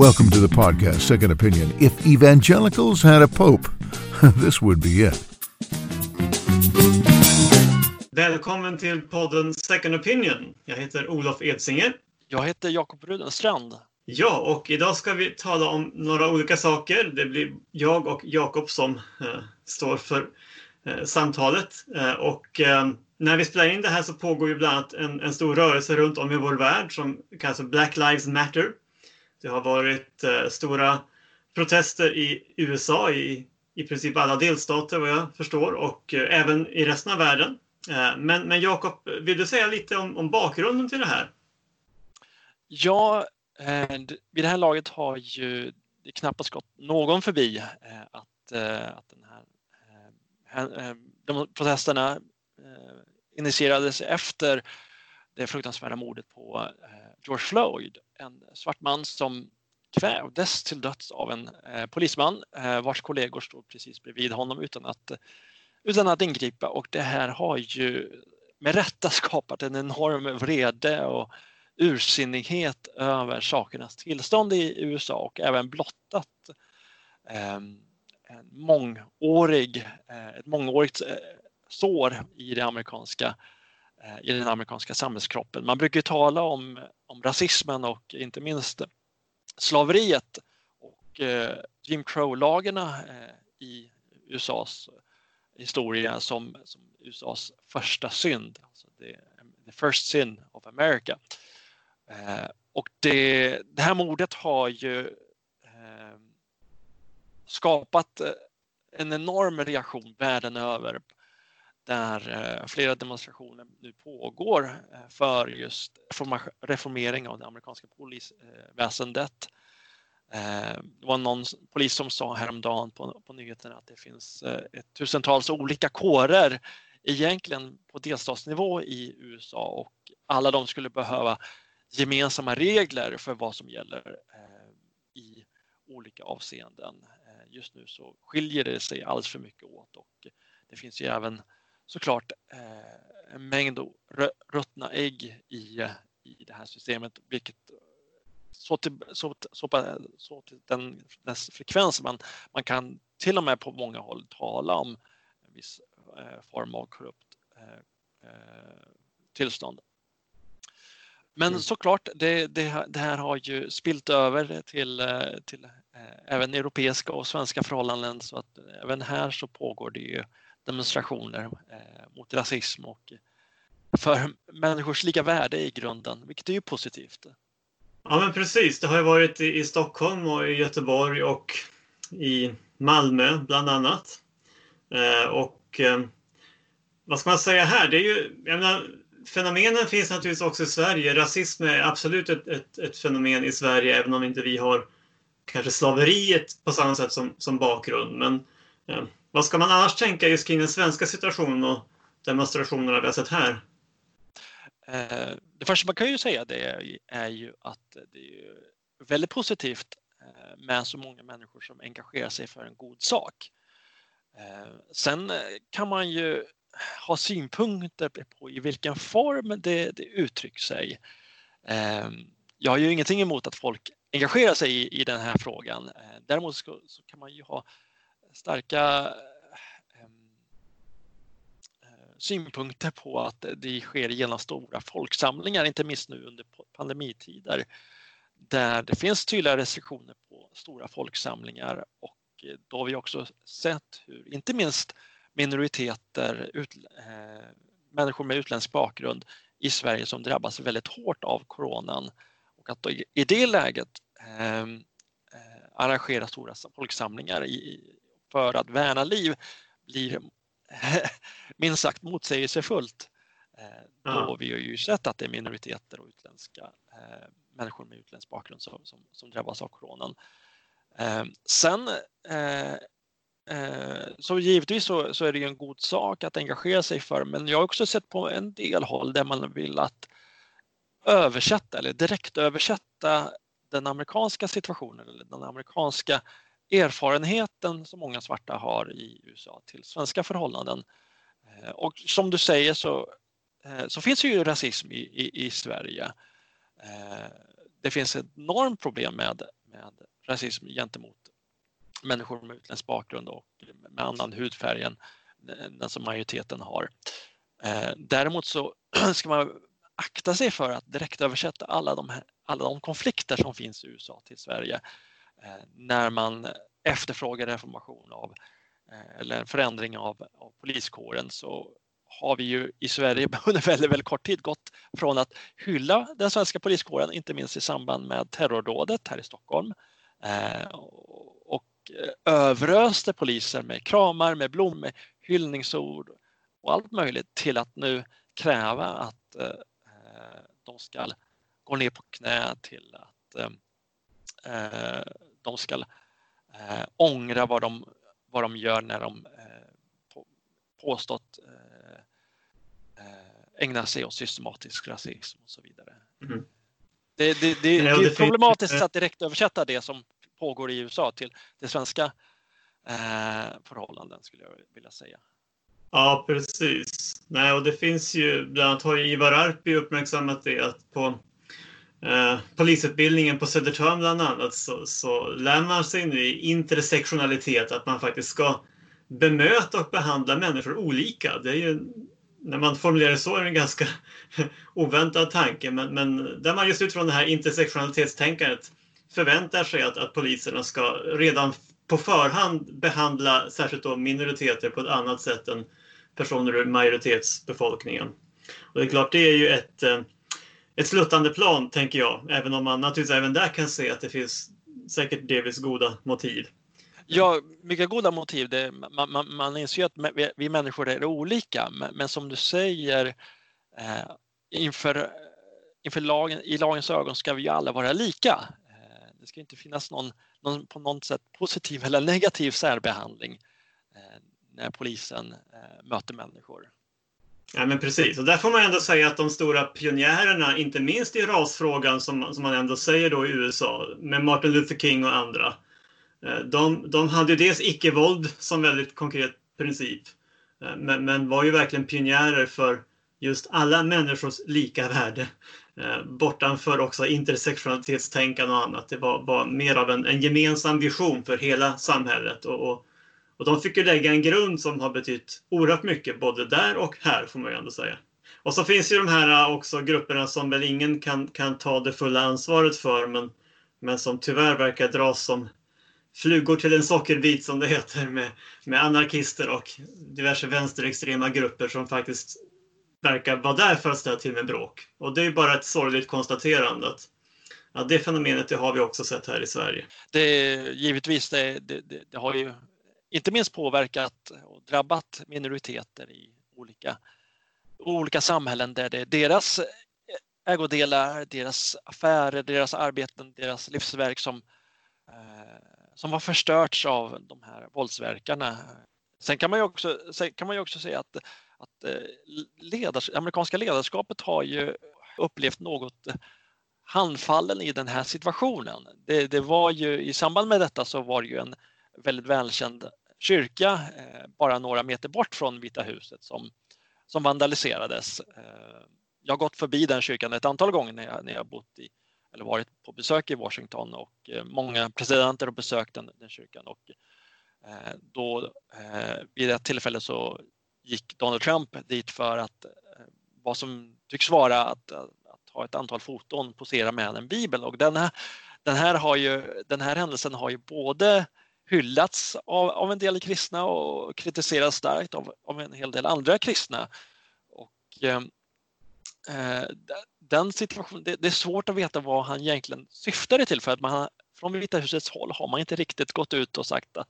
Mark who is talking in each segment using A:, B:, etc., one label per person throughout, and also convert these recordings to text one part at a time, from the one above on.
A: Welcome to the podcast, Second Opinion. If evangelicals had a pope, this would be it.
B: Välkommen till podden Second Opinion. Jag heter Olof Edsinger.
C: Jag heter Jakob Rudenstrand.
B: Ja, och idag ska vi tala om några olika saker. Det blir jag och Jakob som eh, står för eh, samtalet. Eh, och eh, när vi spelar in det här så pågår ju bland annat en, en stor rörelse runt om i vår värld som kallas Black Lives Matter. Det har varit eh, stora protester i USA i, i princip alla delstater vad jag förstår och eh, även i resten av världen. Eh, men, men Jakob, vill du säga lite om, om bakgrunden till det här?
C: Ja, eh, vid det här laget har ju det knappast gått någon förbi eh, att, eh, att den här, eh, eh, de protesterna eh, initierades efter det fruktansvärda mordet på George Floyd, en svart man som kvävdes till döds av en eh, polisman eh, vars kollegor stod precis bredvid honom utan att utan att ingripa. Och det här har ju med rätta skapat en enorm vrede och ursinnighet över sakernas tillstånd i USA och även blottat eh, en mångårig, eh, ett mångårigt sår i, det amerikanska, Eh, i den amerikanska samhällskroppen. Man brukar tala om, om rasismen och inte minst slaveriet och eh, Jim Crow-lagarna eh, i USAs historia som, som USAs första synd, alltså the, the first sin of America. Eh, och det, det, här mordet har ju eh, skapat eh, en enorm reaktion världen över där eh, flera demonstrationer nu pågår eh, för just reformering av det amerikanska polisväsendet eh, det var någon polis som sa häromdagen på, på nyheterna att det finns ett tusentals olika kårer egentligen på delstatsnivå i USA och alla de skulle behöva gemensamma regler för vad som gäller i olika avseenden. Just nu så skiljer det sig alldeles för mycket åt och det finns ju även såklart en mängd ruttna ägg i, i det här systemet vilket så till, så, så, så till den, dess frekvens man, man kan till och med på många håll tala om en viss eh, form av korrupt eh, eh tillstånd. Men mm. såklart, det, det, det, här har ju spilt över till, eh, till eh, även europeiska och svenska förhållanden så att även här så pågår det ju demonstrationer eh, mot rasism och för människors lika värde i grunden, vilket är ju positivt.
B: Ja, men precis. Det har ju varit i, i Stockholm och i Göteborg och i Malmö bland annat. Eh, och eh, vad ska man säga här? Det är ju, jag menar, fenomenen finns naturligtvis också i Sverige. Rasism är absolut ett, ett, ett, fenomen i Sverige, även om inte vi har kanske slaveriet på samma sätt som, som bakgrund. Men eh, vad ska man annars tänka just kring den svenska situationen och demonstrationerna vi har sett här?
C: Eh, det första man kan ju säga det är ju att det är väldigt positivt eh, med så många människor som engagerar sig för en god sak. Eh, sen kan man ju ha synpunkter på i vilken form det, det uttrycks sig. Jag har ju ingenting emot att folk engagerar sig i, i den här frågan. Däremot så, så kan man ju ha starka ehm, eh, synpunkter på att det sker genom stora folksamlingar, inte minst nu under pandemitider, där det finns tydliga restriktioner på stora folksamlingar. Och eh, då har vi också sett hur inte minst minoriteter, ut, äh, människor med utländsk bakgrund i Sverige som drabbas väldigt hårt av coronan. Och att i det läget äh, arrangera stora folksamlingar i, för att värna liv blir minst sagt motsägelsefullt. Eh, då vi har ju sett att det är minoriteter och utländska eh, människor med utländsk bakgrund som, som, som drabbas av coronan. Eh, sen så givetvis så, så, är det ju en god sak att engagera sig för men jag har också sett på en del håll där man vill att översätta eller direkt översätta den amerikanska situationen eller den amerikanska erfarenheten som många svarta har i USA till svenska förhållanden. Eh, och som du säger så, eh, så finns ju rasism i, i, i Sverige. Eh, det finns ett enormt problem med, med rasism gentemot människor med utländsk bakgrund och med annan hudfärg än den som majoriteten har. Däremot så ska man akta sig för att direkt översätta alla de, alla de konflikter som finns i USA till Sverige eh, Eh, när man efterfrågar reformation av eh, eller en förändring av, av poliskåren så har vi ju i Sverige under väldigt, väldigt kort tid gått från att hylla den svenska poliskåren, inte minst i samband med terrordådet här i Stockholm eh, och överöste poliser med kramar, med blommor, med hyllningsord och allt möjligt till att nu kräva att de ska gå ner på knä till att de ska eh, ångra vad de, vad de gör när de eh, påstått eh, ägnar sig åt systematisk rasism och så vidare. Mm. Det, det, det, det, är problematiskt att direkt översätta det som pågår i USA till, till svenska eh, förhållanden skulle jag vilja säga.
B: Ja, precis. Nej, och det finns ju, bland annat har Ivar Arpi uppmärksammat det att på eh, polisutbildningen på Södertörn bland annat så, så lär man sig nu i intersektionalitet att man faktiskt ska bemöta och behandla människor olika. Det är ju, när man formulerar det så är det en ganska oväntad tanke, men, men där man just utifrån det här intersektionalitetstänkandet förväntar sig att, att poliserna ska redan på förhand behandla särskilt då minoriteter på ett annat sätt än personer ur majoritetsbefolkningen. Och det är klart, det är ju ett, eh, ett sluttande plan, tänker jag, även om man naturligtvis även där kan se att det finns säkert delvis goda motiv.
C: Ja, mycket goda motiv. Det, man, man, man inser ju att vi, vi människor är olika, men, men som du säger, eh, inför, inför lagen, i lagens ögon ska vi ju alla vara lika. Eh, det ska inte finnas någon, någon på något sätt positiv eller negativ särbehandling eh, när polisen eh, möter människor.
B: Ja, men precis, och där får man ändå säga att de stora pionjärerna, inte minst i rasfrågan som, som man ändå säger då i USA, med Martin Luther King och andra, eh, de, de hade ju dels icke-våld som väldigt konkret princip, eh, men, men var ju verkligen pionjärer för just alla människors lika värde eh, bortanför också intersektionalitetstänkande och annat. Det var, var mer av en, en, gemensam vision för hela samhället. Och, och, och, de fick ju lägga en grund som har betytt oerhört mycket både där och här får man ju ändå säga. Och så finns ju de här äh, också grupperna som väl ingen kan, kan ta det fulla ansvaret för men, men som tyvärr verkar dras som flugor till en sockerbit som det heter med, med anarkister och diverse vänsterextrema grupper som faktiskt verkar vara där för att ställa till med bråk. Och det är bara ett sorgligt konstaterande att ja, det fenomenet det har vi också sett här i Sverige.
C: Det, givetvis, det, det, det har ju inte minst påverkat och drabbat minoriteter i olika, olika samhällen där det är deras ägodelar, deras affärer, deras arbeten, deras livsverk som, eh, som har förstörts av de här våldsverkarna. Sen kan man ju också, kan man ju också säga att att eh, ledars, amerikanska ledarskapet har ju upplevt något handfallen i den här situationen. Det, det, var ju i samband med detta så var det ju en väldigt välkänd kyrka eh, bara några meter bort från Vita huset som, som vandaliserades. Eh, jag har gått förbi den kyrkan ett antal gånger när jag, när jag bott i eller varit på besök i Washington och eh, många presidenter har besökt den, den kyrkan och då vid ett tillfälle så gick Donald Trump dit för att vad som tycks vara att, att ha ett antal foton, posera med en bibel och den här, den här, har ju, den här händelsen har ju både hyllats av, av en del kristna och kritiserats starkt av, av en hel del andra kristna. Och, ehm, eh, den situationen, det, det, är svårt att veta vad han egentligen syftade till för att man från Vita husets håll har man inte riktigt gått ut och sagt att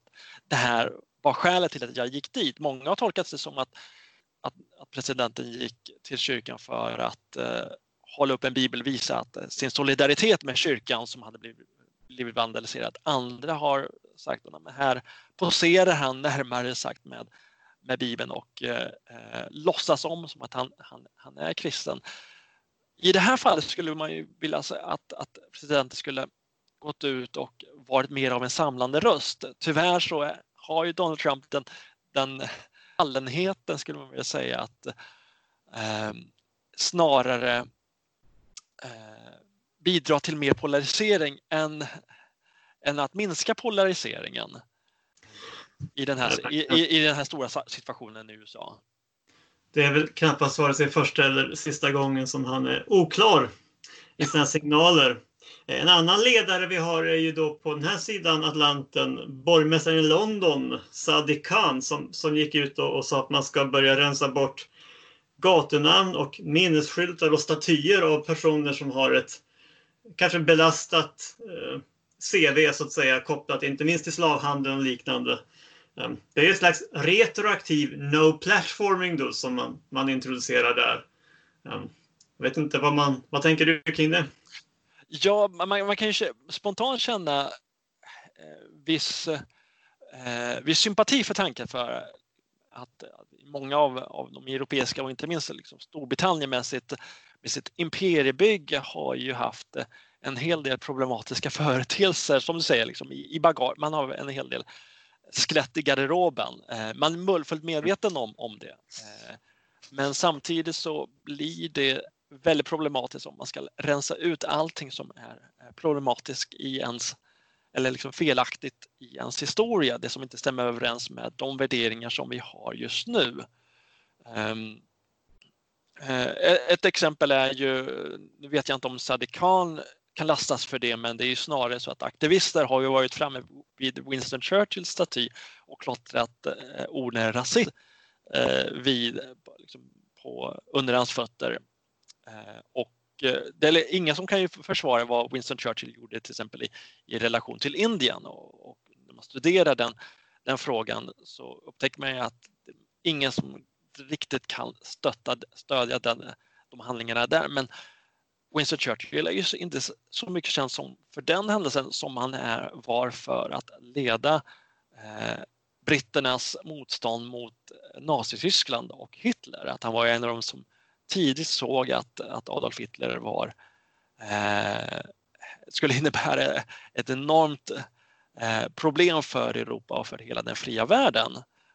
C: det här var skälet till att jag gick dit. Många har tolkat det som att, att, att presidenten gick till kyrkan för att eh, hålla upp en bibel, visa att, eh, sin solidaritet med kyrkan som hade blivit, blivit vandaliserad. Andra har sagt Men här poserar han närmare sagt med, med bibeln och eh, eh, låtsas om som att han, han, han är kristen. I det här fallet skulle man ju vilja att, att presidenten skulle gått ut och varit mer av en samlande röst. Tyvärr så har ju Donald Trump den, den fallenheten skulle man vilja säga att eh, snarare eh, bidra till mer polarisering än, än att minska polariseringen i den här, i, i den här stora situationen i USA.
B: Det är väl knappast vare sig första eller sista gången som han är oklar i sina signaler. En annan ledare vi har är ju då på den här sidan Atlanten, borgmästaren i London, Sadiq Khan, som, som gick ut och, och sa att man ska börja rensa bort gatunamn och minnesskyltar och statyer av personer som har ett kanske belastat eh, CV så att säga kopplat inte minst till slavhandeln och liknande. Ehm, det är ett slags retroaktiv no platforming då som man, man introducerar där. Ehm, jag vet inte vad man, vad tänker du kring det?
C: Ja, man, man kan ju spontant känna eh, viss, eh, viss sympati för tanken för att många av, av de europeiska och inte minst liksom Storbritannien med sitt, med sitt imperiebygge har ju haft eh, en hel del problematiska företeelser som du säger liksom, i, i bagage. Man har en hel del skelett i garderoben. Eh, man är fullt medveten om, om det. Eh, men samtidigt så blir det väldigt problematiskt om man ska rensa ut allting som är problematiskt i ens eller liksom felaktigt i ens historia, det som inte stämmer överens med de värderingar som vi har just nu. Um, ett exempel är ju, nu vet jag inte om Sadiq Khan kan lastas för det, men det är ju snarare så att aktivister har ju varit framme vid Winston Churchills staty och klottrat eh, orden rasism eh, vid, liksom, på, under hans fötter. Eh, och eh, det är ingen som kan ju försvara vad Winston Churchill gjorde till exempel i, i relation till Indien och, och när man studerar den, den frågan så upptäcker man att ingen som riktigt kan stötta, stödja den, eh, de handlingarna där. Men Winston Churchill är ju inte så mycket känd som för den händelsen som han är, var för att leda eh, britternas motstånd mot Nazityskland och Hitler. Att han var en av de som tidigt såg att, att Adolf Hitler var eh, skulle innebära ett enormt eh, problem för Europa och för hela den fria världen.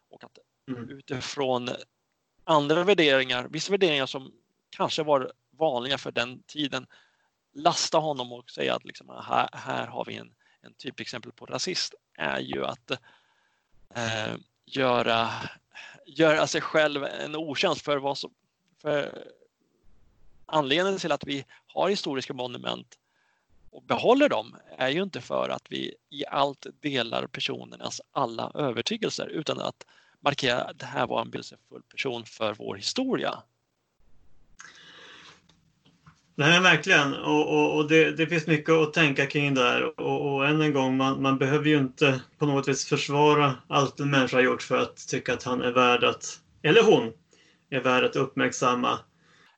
C: Och att mm. utifrån andra värderingar, vissa värderingar som kanske var vanliga för den tiden, lasta honom och säga att liksom, här, här har vi en, en typexempel på rasist, är ju att eh, göra, göra sig själv en otjänst för vad som, för anledningen till att vi har historiska monument och behåller dem är ju inte för att vi i allt delar personernas alla övertygelser utan att markera att det här var en betydelsefull person för vår historia.
B: Nej, verkligen. Och, och, och det, det, finns mycket att tänka kring där. Och, och än en gång, man, man, behöver ju inte på något vis försvara allt en människa har gjort för att tycka att han är värd att, eller hon, är värd att uppmärksamma.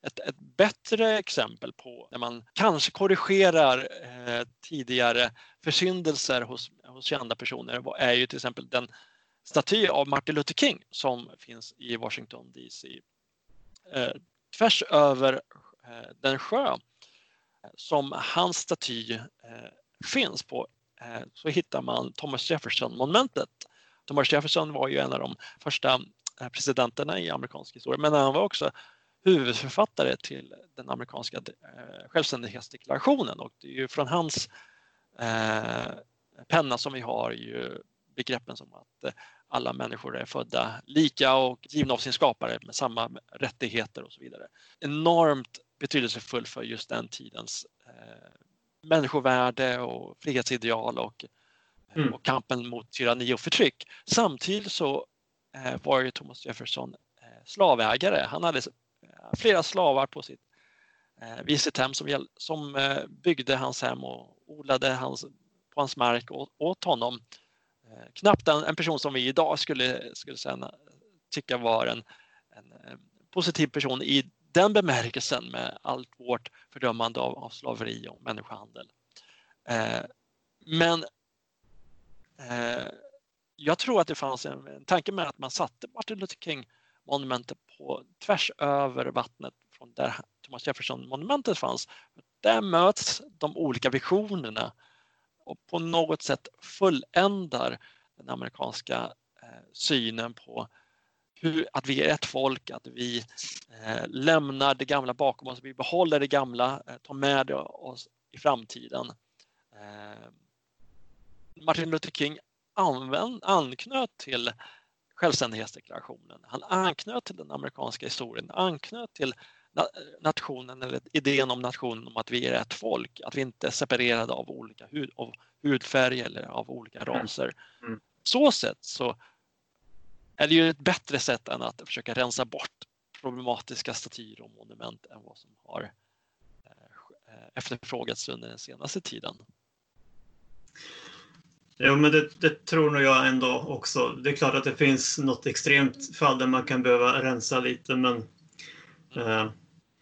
C: Ett, ett bättre exempel på när man kanske korrigerar eh, tidigare försyndelser hos, hos kända personer är ju till exempel den staty av Martin Luther King som finns i Washington DC. Eh, tvärs över Eh, den sjö eh, som hans staty eh, finns på så hittar man Thomas Jefferson-monumentet. Thomas Jefferson var ju en av de första presidenterna i amerikansk historia. Men han var också huvudförfattare till den amerikanska självständighetsdeklarationen och det är ju från hans penna som vi har ju begreppen som att alla människor är födda lika och givna av sin skapare med samma rättigheter och så vidare. Enormt betydelsefull för just den tidens eh, människovärde och frihetsideal och, mm. och kampen mot tyranni och förtryck. Samtidigt så Eh, var ju Thomas Jefferson eh, slavägare. Han hade eh, flera slavar på sitt, vid sitt hem som, som byggde hans hem och odlade hans, på hans mark åt honom. Knappt en, en person som vi idag skulle, skulle säga, tycka var en, en positiv person i den bemärkelsen med allt vårt fördömande av, av slaveri och människohandel. Eh, men eh, jag tror att det fanns en, en tanke med att man satte Martin Luther King-monumentet på tvärs över vattnet från där Thomas Jefferson-monumentet fanns. Där möts de olika visionerna och på något sätt fulländar den amerikanska eh, synen på hur, att vi är ett folk, att vi eh, lämnar det gamla bakom oss, vi behåller det gamla, eh, tar med oss i framtiden. Eh, Martin Luther King använd, anknöt till självständighetsdeklarationen. Han anknöt till den amerikanska historien, anknöt till nationen eller idén om nationen om att vi är ett folk, att vi inte är separerade av olika hud, av hudfärg eller av olika mm. raser. Mm. Så sätt så är det ju ett bättre sätt än att försöka rensa bort problematiska statyer och monument än vad som har eh, efterfrågats under den senaste tiden.
B: Jo, men det, det, tror nog jag ändå också. Det är klart att det finns något extremt fall där man kan behöva rensa lite, men eh,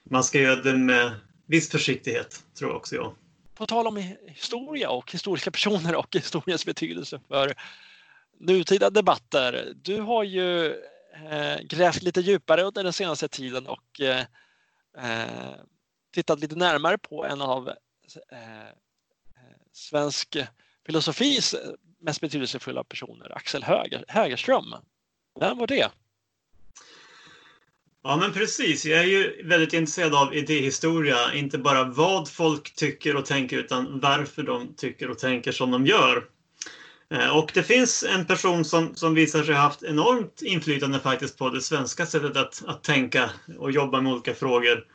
B: man ska göra det med viss försiktighet, tror jag också jag.
C: På tal om historia och historiska personer och historiens betydelse för nutida debatter. Du har ju eh, grävt lite djupare under den senaste tiden och eh, eh tittat lite närmare på en av eh, eh svensk filosofis mest betydelsefulla personer, Axel Höger, Högerström. Vem var det?
B: Ja, men precis. Jag är ju väldigt intresserad av idéhistoria. Inte bara vad folk tycker och tänker utan varför de tycker och tänker som de gör. Eh, och det finns en person som, som visar sig ha haft enormt inflytande faktiskt på det svenska sättet att, att tänka och jobba med olika frågor.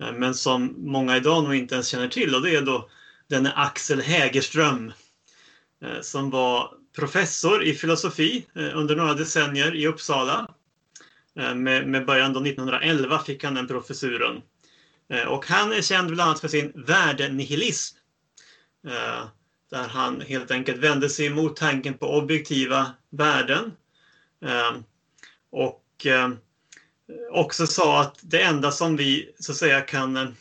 B: Eh, men som många idag nog inte ens känner till och det är då denne Axel Hägerström. Eh, som var professor i filosofi under några decennier i Uppsala. Med, med början då 1911 fick han den professuren. Och han är känd bland annat för sin värdenihilism där han helt enkelt vände sig emot tanken på objektiva värden. Ehm, och ehm, också sa att det enda som vi så att säga kan,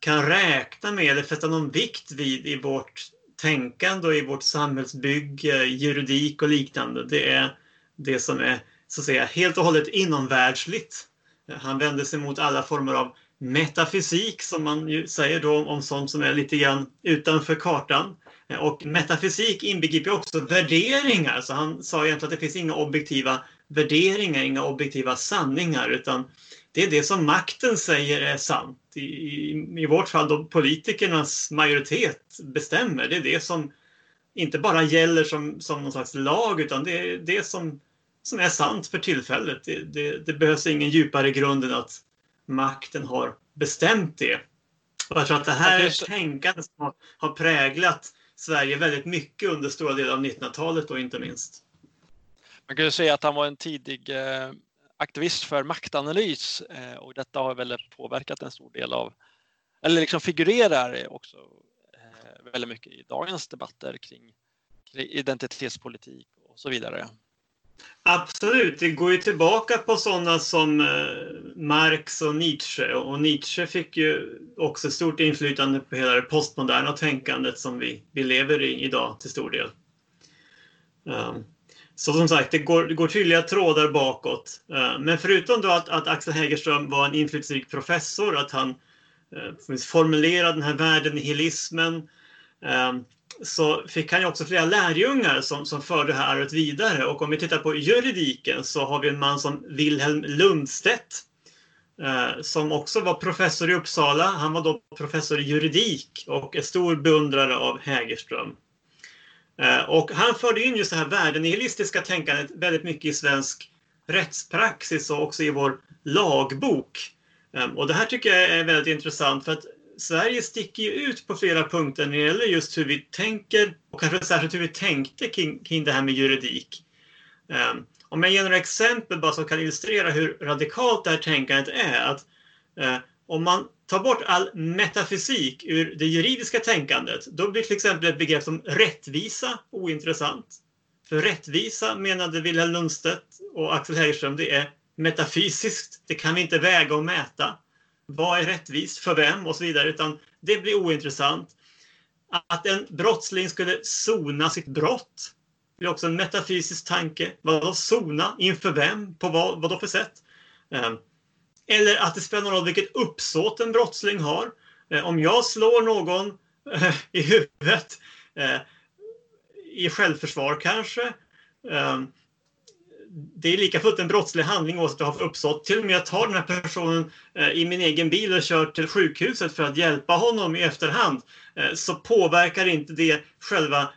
B: kan räkna med eller fästa någon vikt vid i vårt tänkande och i vårt samhällsbygge, juridik och liknande, det är det som är så att säga helt och hållet inomvärldsligt. Han vände sig mot alla former av metafysik som man ju säger då om sånt som är lite grann utanför kartan. Och metafysik inbegriper också värderingar, så han sa egentligen att det finns inga objektiva värderingar, inga objektiva sanningar, utan det är det som makten säger är sant. I, i, i vårt fall då politikernas majoritet bestämmer. Det är det som inte bara gäller som, som någon slags lag, utan det är det som, som är sant för tillfället. Det, det, det behövs ingen djupare grund än att makten har bestämt det. Och jag tror att det här är tänkandet som har, har präglat Sverige väldigt mycket under stora delar av 1900-talet då inte minst.
C: Man kan ju säga att han var en tidig eh, aktivist för maktanalys eh, och detta har väl påverkat en stor del av, eller liksom figurerar också eh, väldigt mycket i dagens debatter kring, kring identitetspolitik och så vidare.
B: Absolut, det går ju tillbaka på sådana som eh, Marx och Nietzsche. Och Nietzsche fick ju också stort inflytande på hela det postmoderna tänkandet som vi, vi lever i idag till stor del. Um, så som sagt, det går, det går tydliga trådar bakåt. Uh, men förutom då att, att Axel Hägerström var en inflytelserik professor, att han uh, formulerade den här världen nihilismen, um, så fick han ju också flera lärjungar som, som förde det här arvet vidare. Och om vi tittar på juridiken så har vi en man som Wilhelm Lundstedt eh, som också var professor i Uppsala. Han var då professor i juridik och en stor beundrare av Hägerström. Eh, och han förde in just det här värdenihilistiska tänkandet väldigt mycket i svensk rättspraxis och också i vår lagbok. Eh, och det här tycker jag är väldigt intressant för att Sverige sticker ju ut på flera punkter när det gäller just hur vi tänker och kanske särskilt hur vi tänkte kring, kring det här med juridik. Um, om jag ger några exempel bara som kan illustrera hur radikalt det här tänkandet är. Att, uh, om man tar bort all metafysik ur det juridiska tänkandet, då blir till exempel ett begrepp som rättvisa ointressant. För rättvisa menade Wilhelm Lundstedt och Axel Hägerström, det är metafysiskt. Det kan vi inte väga och mäta vad är rättvist för vem och så vidare, utan det blir ointressant. Att en brottsling skulle sona sitt brott det är också en metafysisk tanke. Vadå sona? Inför vem? På vad, vad då för sätt? Ehm, eller att det spelar någon roll vilket uppsåt en brottsling har. Ehm, om jag slår någon i huvudet ehm, i självförsvar kanske det är lika fullt en brottslig handling oavsett vad har uppsåt. Till och med jag tar den här personen eh, i min egen bil och kör till sjukhuset för att hjälpa honom i efterhand. Eh, så påverkar inte det själva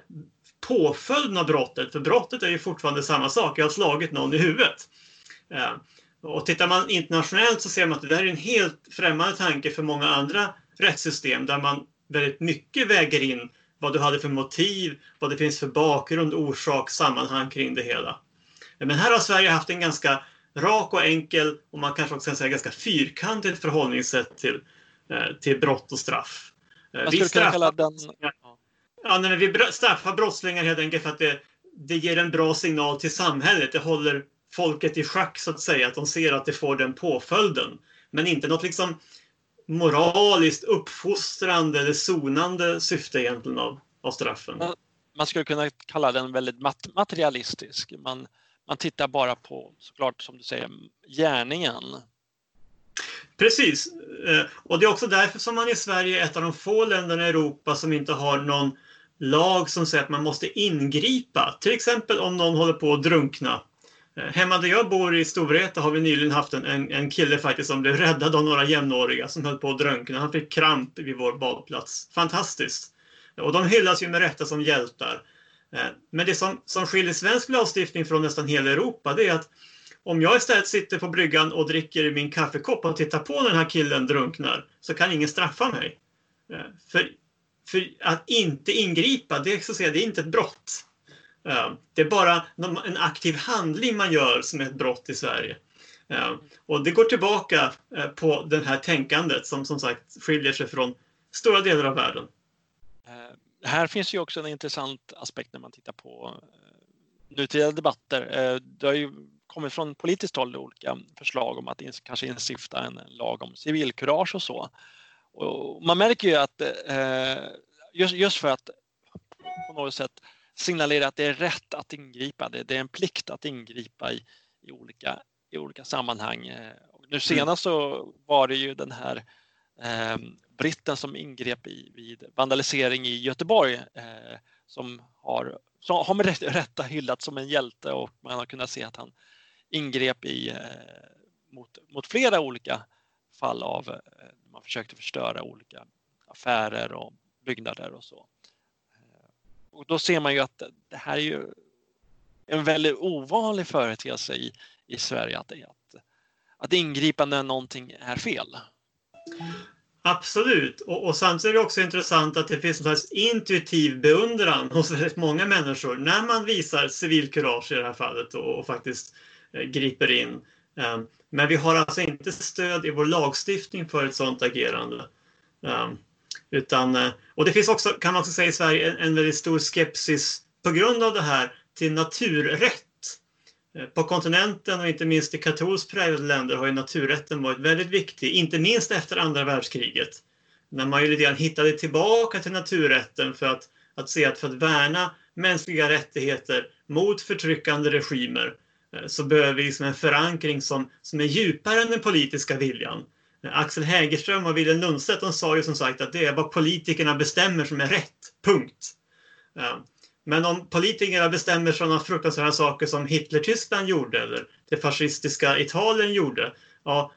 B: påföljden av brottet. För brottet är ju fortfarande samma sak. Jag har slagit någon i huvudet. Eh, och tittar man internationellt så ser man att det här är en helt främmande tanke för många andra rättssystem där man väldigt mycket väger in vad du hade för motiv, vad det finns för bakgrund, orsak, sammanhang kring det hela. Men här har Sverige haft en ganska rak och enkel och man kanske också kan säga ganska fyrkantigt förhållningssätt till, eh, till brott och straff.
C: Man skulle kunna kalla den...
B: Ja, nej, vi straffar brottslingar helt enkelt för att det, det ger en bra signal till samhället. Det håller folket i schack så att säga, att de ser att det får den påföljden. Men inte något liksom moraliskt uppfostrande eller sonande syfte egentligen av, av straffen.
C: Man skulle kunna kalla den väldigt materialistisk. Man, man tittar bara på, såklart som du säger, gärningen.
B: Precis. Eh, och det är också därför som man i Sverige är ett av de få länderna i Europa som inte har någon lag som säger att man måste ingripa. Till exempel om någon håller på att drunkna. Eh, hemma där jag bor i Storvreta har vi nyligen haft en, en, en, kille faktiskt som blev räddad av några jämnåriga som höll på att drunkna. Han fick kramp vid vår badplats. Fantastiskt! Och de hyllas ju med rätta som hjältar. Eh, men det som, som skiljer svensk lagstiftning från nästan hela Europa det är att om jag istället sitter på bryggan och dricker min kaffekopp och tittar på när den här killen drunknar så kan ingen straffa mig. Eh, för, för att inte ingripa, det, så att säga, det är inte ett brott. Eh, det är bara en aktiv handling man gör som är ett brott i Sverige. Och det går tillbaka på det här tänkandet som som sagt skiljer sig från stora delar av världen
C: här finns ju också en intressant aspekt när man tittar på eh, nutida debatter. Eh, det har ju kommit från politiskt håll olika förslag om att kanske instifta en lag om civilkurage och så. Och man märker ju att eh, just för att på något sätt signalera att det är rätt att ingripa, det är en plikt att ingripa i, i, olika, i olika sammanhang. Nu mm. senast så var det ju den här britten som ingrep i, vid vandalisering i Göteborg eh, som har, som har med rätta hyllats som en hjälte och man har kunnat se att han ingrep i, eh, mot, mot flera olika fall av eh, man försökte förstöra olika affärer och byggnader och så. Eh, och då ser man ju att det här är ju en väldigt ovanlig företeelse i, i Sverige att, att, att ingripa när någonting är fel.
B: Absolut. Och, och samtidigt är det också intressant att det finns en slags intuitiv beundran hos väldigt många människor när man visar civilkurage i det här fallet och, och faktiskt eh, griper in. Um, men vi har alltså inte stöd i vår lagstiftning för ett sådant agerande. Um, utan, eh, och det finns också, kan man också säga i Sverige, en, en väldigt stor skepsis på grund av det här till naturrätt Eh, på kontinenten och inte minst i katolskt präglade länder har ju naturrätten varit väldigt viktig, inte minst efter andra världskriget. När man ju lite grann hittade tillbaka till naturrätten för att, att se att för att värna mänskliga rättigheter mot förtryckande regimer eh, så behöver vi liksom en förankring som, som är djupare än den politiska viljan. Eh, Axel Hägerström och Wilhelm Lundstedt de sa ju som sagt att det är vad politikerna bestämmer som är rätt. Punkt. Men om politikerna bestämmer sådana fruktansvärda saker som Hitler-Tyskland gjorde eller det fascistiska Italien gjorde, ja,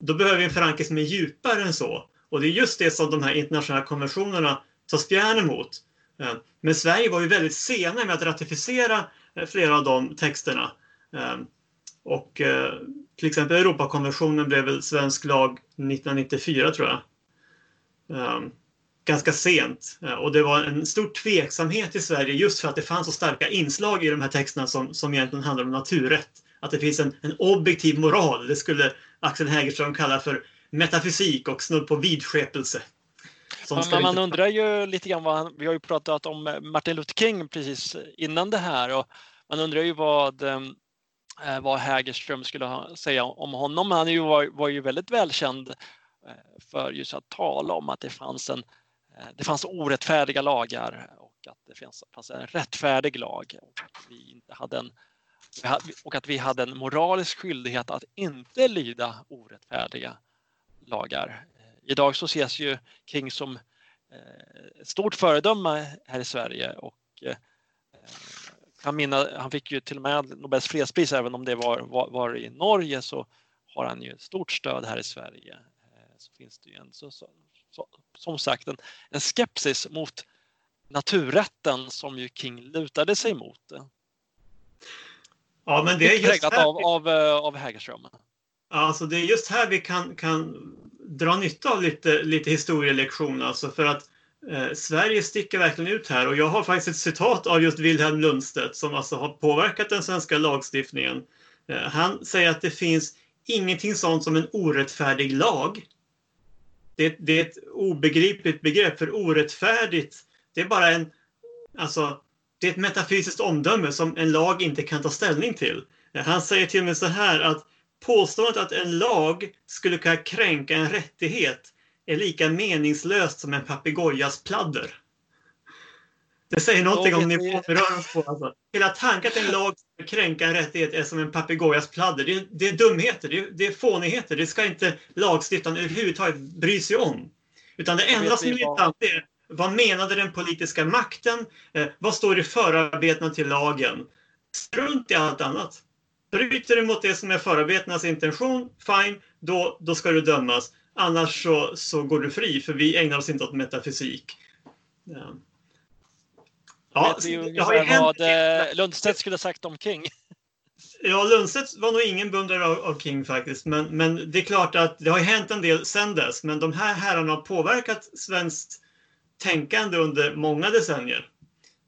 B: då behöver vi en förankring som är djupare än så. Och det är just det som de här internationella konventionerna tar spjärn emot. Eh, men Sverige var ju väldigt sena med att ratificera eh, flera av de texterna. Eh, och till exempel Europakonventionen blev väl svensk lag 1994 tror jag ganska sent. Eh, och det var en stor tveksamhet i Sverige just för att det fanns så starka inslag i de här texterna som, som egentligen handlar om naturrätt. Att det finns en, en objektiv moral. Det skulle Axel Hägerström kalla för metafysik och snudd på vidskepelse.
C: Men man undrar ju lite grann vad han, vi har ju pratat om Martin Luther King precis innan det här och man undrar ju vad, eh, vad Hägerström skulle ha, säga om honom. Han ju var, var ju väldigt välkänd eh, för just att tala om att det fanns en Eh, Eh, det fanns orättfärdiga lagar och att det fanns en rättfärdig lag och att vi, inte hade en, och att vi hade en moralisk skyldighet att inte lyda orättfärdiga lagar. Eh, idag så ses ju King som eh, ett stort föredöme här i Sverige och han, minna, han fick ju till och med Nobels fredspris även om det var, var, var, i Norge så har han ju stort stöd här i Sverige. Så finns det ju en, så, så, som sagt en, en skepsis mot naturrätten som ju King lutade sig mot.
B: Ja, men det är just
C: Präglat
B: här,
C: av, av, eh, av Hägerström.
B: alltså det är just här vi kan, kan dra nytta av lite, lite historielektion. Alltså för att eh, Sverige sticker verkligen ut här. Och jag har faktiskt ett citat av just Wilhelm Lundstedt som alltså har påverkat den svenska lagstiftningen. Eh, han säger att det finns ingenting sånt som en orättfärdig lag. Det, det är ett obegripligt begrepp, för orättfärdigt, det är bara en... Alltså, det är ett metafysiskt omdöme som en lag inte kan ta ställning till. Han säger till och med så här att påståendet att en lag skulle kunna kränka en rättighet är lika meningslöst som en papegojas pladder. Det säger någonting om nivån vi rör oss på. Alltså. Hela tanken att en lag ska kränka en rättighet är som en papegojas pladder. Det är, det är dumheter, det är, det är fånigheter. Det ska inte lagstiftaren överhuvudtaget bry sig om. Utan det enda som är intressant är vad menade den politiska makten? Eh, vad står i förarbetena till lagen? Strunt i allt annat. Bryter du mot det som är förarbetenas intention, fine, då, då ska du dömas. Annars så, så går du fri, för vi ägnar oss inte åt metafysik. Ja. Ja,
C: vet ju
B: det har
C: vad eh, Lundstedt skulle sagt om King.
B: ja, Lundstedt var nog ingen beundrare av, av King faktiskt, men, men det är klart att det har hänt en del sedan dess, men de här herrarna har påverkat svenskt tänkande under många decennier.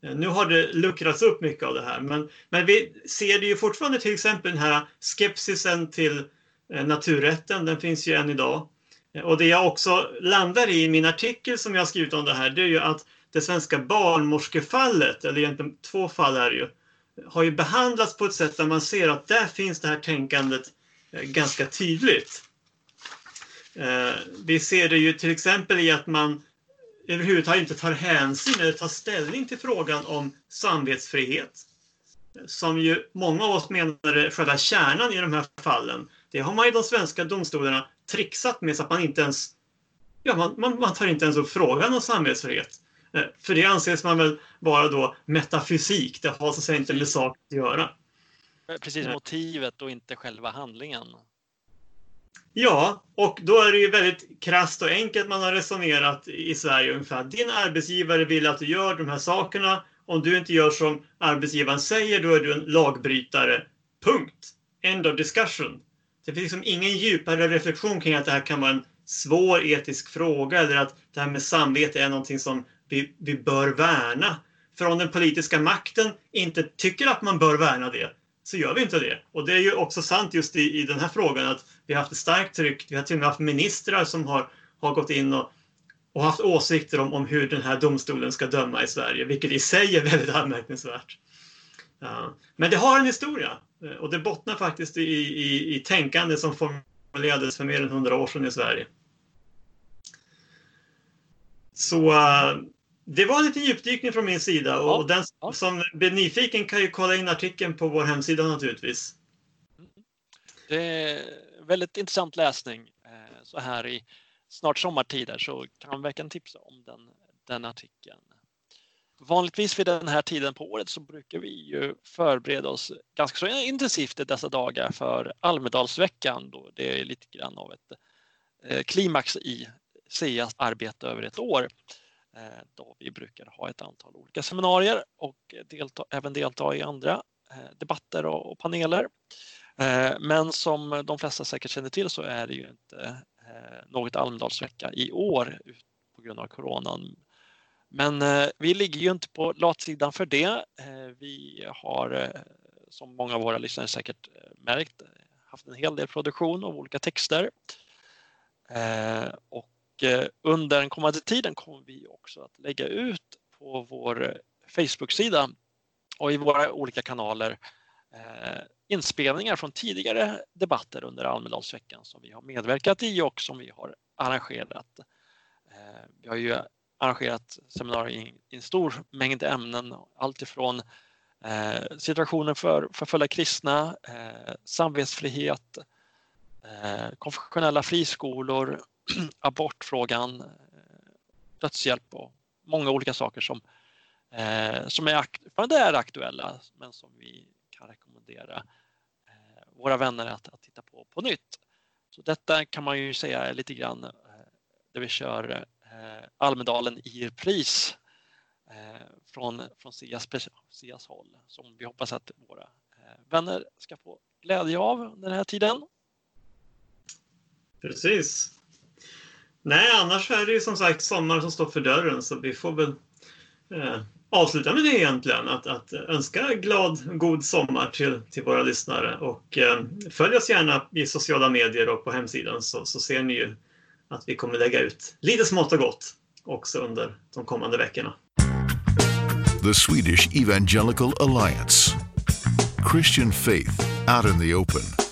B: Eh, Nu har det luckrats upp mycket av det här, men, men vi ser det ju fortfarande till exempel den här skepsisen till eh, naturrätten, den finns ju än idag. Och det jag också landar i i min artikel som jag skrivit om det här, det är ju att det svenska barnmorskefallet, eller egentligen två fall är det ju, har ju behandlats på ett sätt där man ser att där finns det här tänkandet eh, ganska tydligt. Eh, vi ser det ju till exempel i att man överhuvudtaget inte tar hänsyn eller tar ställning till frågan om samvetsfrihet. Som ju många av oss menar är själva kärnan i de här fallen. Det har man i de svenska domstolarna trixat med så att man inte ens ja, man, man, man tar inte ens upp frågan om samvetsfrihet. Eh, För det anses man väl vara då metafysik. Det har så att säga inte med sak att göra.
C: Precis
B: Nej.
C: motivet och inte själva handlingen.
B: Ja, och då är det ju väldigt krasst och enkelt man har resonerat i Sverige ungefär. Din arbetsgivare vill att du gör de här sakerna. Om du inte gör som arbetsgivaren säger, då är du en lagbrytare. Punkt. End of discussion. Det finns liksom ingen djupare reflektion kring att det här kan vara en svår etisk fråga eller att det här med samvete är någonting som vi, vi bör värna. För om den politiska makten inte tycker att man bör värna det, så gör vi inte det. Och det är ju också sant just i, i den här frågan att vi har haft ett starkt tryck. Vi har till och med haft ministrar som har, har gått in och, och haft åsikter om, om hur den här domstolen ska döma i Sverige, vilket i sig är väldigt anmärkningsvärt. Ja. Men det har en historia eh, och det bottnar faktiskt i, i, i tänkande som formulerades för mer än hundra år sedan i Sverige. Så uh, det var en liten djupdykning från min sida och
C: Ja,
B: den
C: ja.
B: som blir nyfiken kan ju kolla in artikeln på vår hemsida naturligtvis.
C: Det är väldigt intressant läsning eh, så här i snart sommartider så kan man verkligen tipsa om den, den artikeln. Vanligtvis vid den här tiden på året så brukar vi ju förbereda oss ganska så intensivt i dessa dagar för Almedalsveckan då det är lite grann av ett eh, klimax i SEAs arbete över ett år Eh, då vi brukar ha ett antal olika seminarier och delta, även delta i andra eh, debatter och, paneler. Eh, men som de flesta säkert känner till så är det ju inte något Almedalsvecka i år på grund av coronan. Men vi ligger ju inte på latsidan för det. Vi har, som många av våra lyssnare säkert märkt, haft en hel del produktion av olika texter. Och Eh, under den kommande tiden kommer vi också att lägga ut på vår eh, Facebook-sida och i våra olika kanaler eh, inspelningar från tidigare debatter under Almedalsveckan som vi har medverkat i och som vi har arrangerat. Eh, vi har ju arrangerat seminarier i i en stor mängd ämnen, Alltifrån eh, situationen för förföljda kristna, eh, samvetsfrihet, eh, konfessionella friskolor, abortfrågan, eh, dödshjälp och många olika saker som, eh, som är, akt- fortfarande är aktuella men som vi kan rekommendera eh, våra vänner att, att titta på på nytt. Så detta kan man ju säga är lite grann eh, där vi kör eh, Almedalen i repris eh, från, från SIAS, SIAS håll som vi hoppas att våra eh, vänner ska få glädje av den här tiden.
B: Precis. Nej, annars är det ju som sagt sommar som står för dörren så vi får väl eh, avsluta med det egentligen. Att, att önska glad, god sommar till, till våra lyssnare och eh, följ oss gärna i sociala medier och på hemsidan så, så ser ni ju att vi kommer lägga ut lite smått och gott också under de kommande veckorna.
A: The Swedish Evangelical Alliance Christian faith out in the open.